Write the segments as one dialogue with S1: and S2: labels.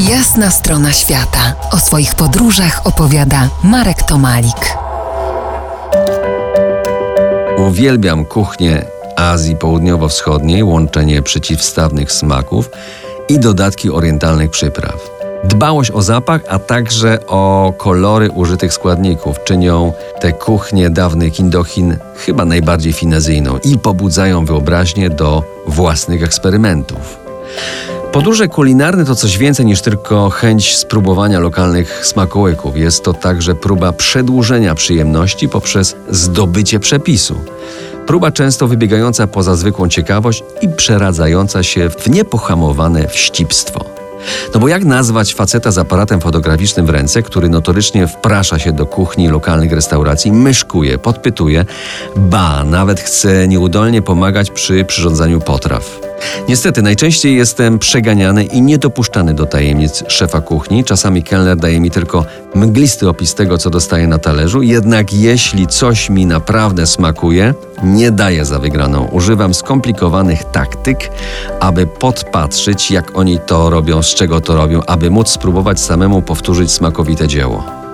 S1: Jasna strona świata. O swoich podróżach opowiada Marek Tomalik.
S2: Uwielbiam kuchnię Azji Południowo-Wschodniej, łączenie przeciwstawnych smaków i dodatki orientalnych przypraw. Dbałość o zapach, a także o kolory użytych składników czynią tę kuchnię dawnych Indochin chyba najbardziej finezyjną i pobudzają wyobraźnię do własnych eksperymentów. Podróże kulinarne to coś więcej niż tylko chęć spróbowania lokalnych smakołyków. Jest to także próba przedłużenia przyjemności poprzez zdobycie przepisu. Próba często wybiegająca poza zwykłą ciekawość i przeradzająca się w niepohamowane wścibstwo. No bo jak nazwać faceta z aparatem fotograficznym w ręce, który notorycznie wprasza się do kuchni lokalnych restauracji, myszkuje, podpytuje, ba, nawet chce nieudolnie pomagać przy przyrządzaniu potraw. Niestety, najczęściej jestem przeganiany i niedopuszczany do tajemnic szefa kuchni. Czasami kelner daje mi tylko mglisty opis tego, co dostaję na talerzu. Jednak jeśli coś mi naprawdę smakuje, nie daję za wygraną. Używam skomplikowanych taktyk, aby podpatrzyć, jak oni to robią, z czego to robią, aby móc spróbować samemu powtórzyć smakowite dzieło.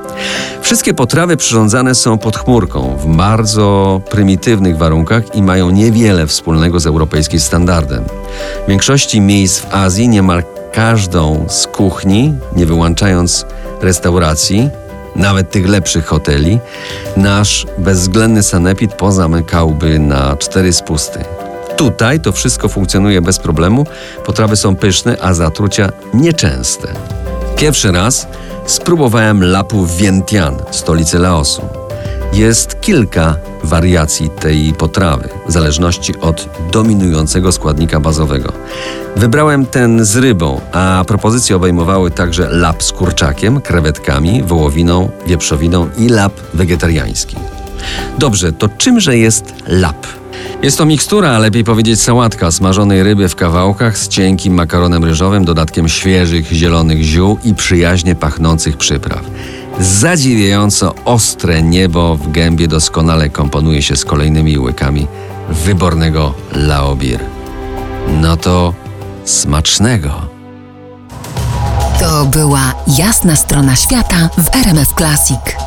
S2: Wszystkie potrawy przyrządzane są pod chmurką, w bardzo prymitywnych warunkach i mają niewiele wspólnego z europejskim standardem. W większości miejsc w Azji niemal każdą z kuchni, nie wyłączając restauracji, nawet tych lepszych hoteli, nasz bezwzględny sanepid pozamykałby na cztery spusty. Tutaj to wszystko funkcjonuje bez problemu, potrawy są pyszne, a zatrucia nieczęste. Pierwszy raz spróbowałem lapu Vientiane, stolicy Laosu. Jest kilka wariacji tej potrawy, w zależności od dominującego składnika bazowego. Wybrałem ten z rybą, a propozycje obejmowały także lap z kurczakiem, krewetkami, wołowiną, wieprzowiną i lap wegetariański. Dobrze, to czymże jest lap? Jest to mikstura, lepiej powiedzieć sałatka smażonej ryby w kawałkach z cienkim makaronem ryżowym, dodatkiem świeżych, zielonych ziół i przyjaźnie pachnących przypraw. Zadziwiająco ostre niebo w gębie doskonale komponuje się z kolejnymi łykami wybornego laobir. No to smacznego.
S1: To była jasna strona świata w RMF Classic.